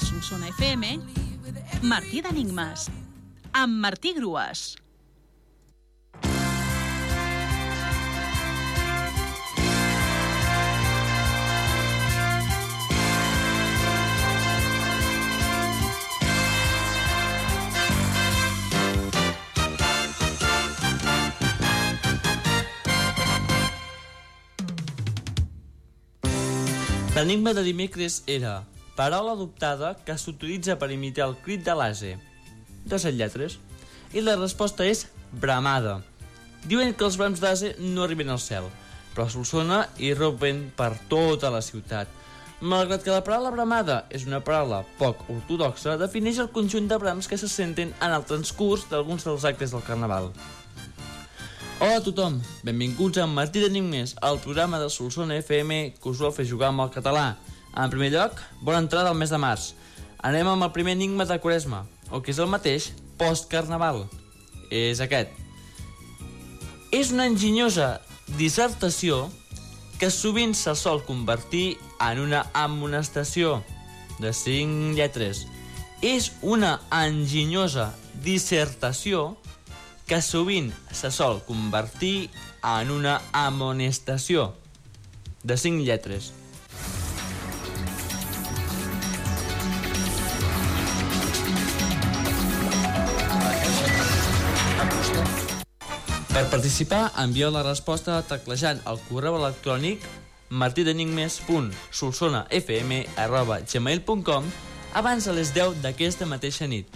Solsona FM, Martí d'Enigmes, amb Martí Grues. L'enigma de dimecres era paraula adoptada que s'utilitza per imitar el crit de l'ase. Set lletres. I la resposta és bramada. Diuen que els brams d'ase no arriben al cel, però a Solsona hi rompen per tota la ciutat. Malgrat que la paraula bramada és una paraula poc ortodoxa, defineix el conjunt de brams que se senten en el transcurs d'alguns dels actes del Carnaval. Hola a tothom, benvinguts a Martí d'Enigmes, el programa de Solsona FM que us vol fer jugar amb el català. En primer lloc, bona entrada al mes de març. Anem amb el primer enigma de Quaresma, o que és el mateix post-carnaval. És aquest. És una enginyosa dissertació que sovint se sol convertir en una amonestació de cinc lletres. És una enginyosa dissertació que sovint se sol convertir en una amonestació de cinc lletres. Per participar, envieu la resposta teclejant el correu electrònic martidenigmes.solsonafm.gmail.com abans de les 10 d'aquesta mateixa nit.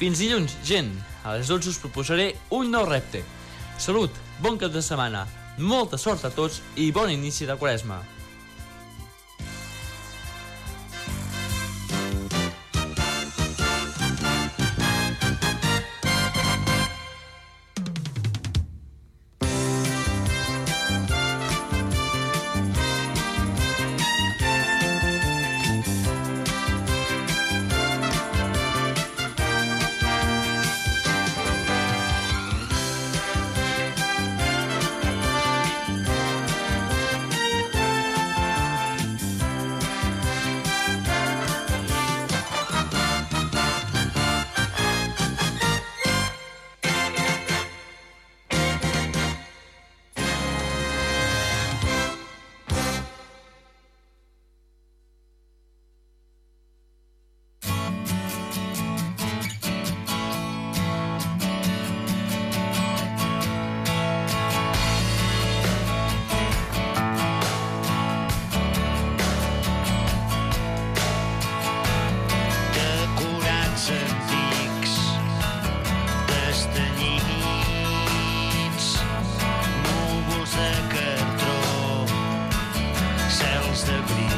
Fins dilluns, gent! A les 12 us proposaré un nou repte. Salut, bon cap de setmana, molta sort a tots i bon inici de quaresma.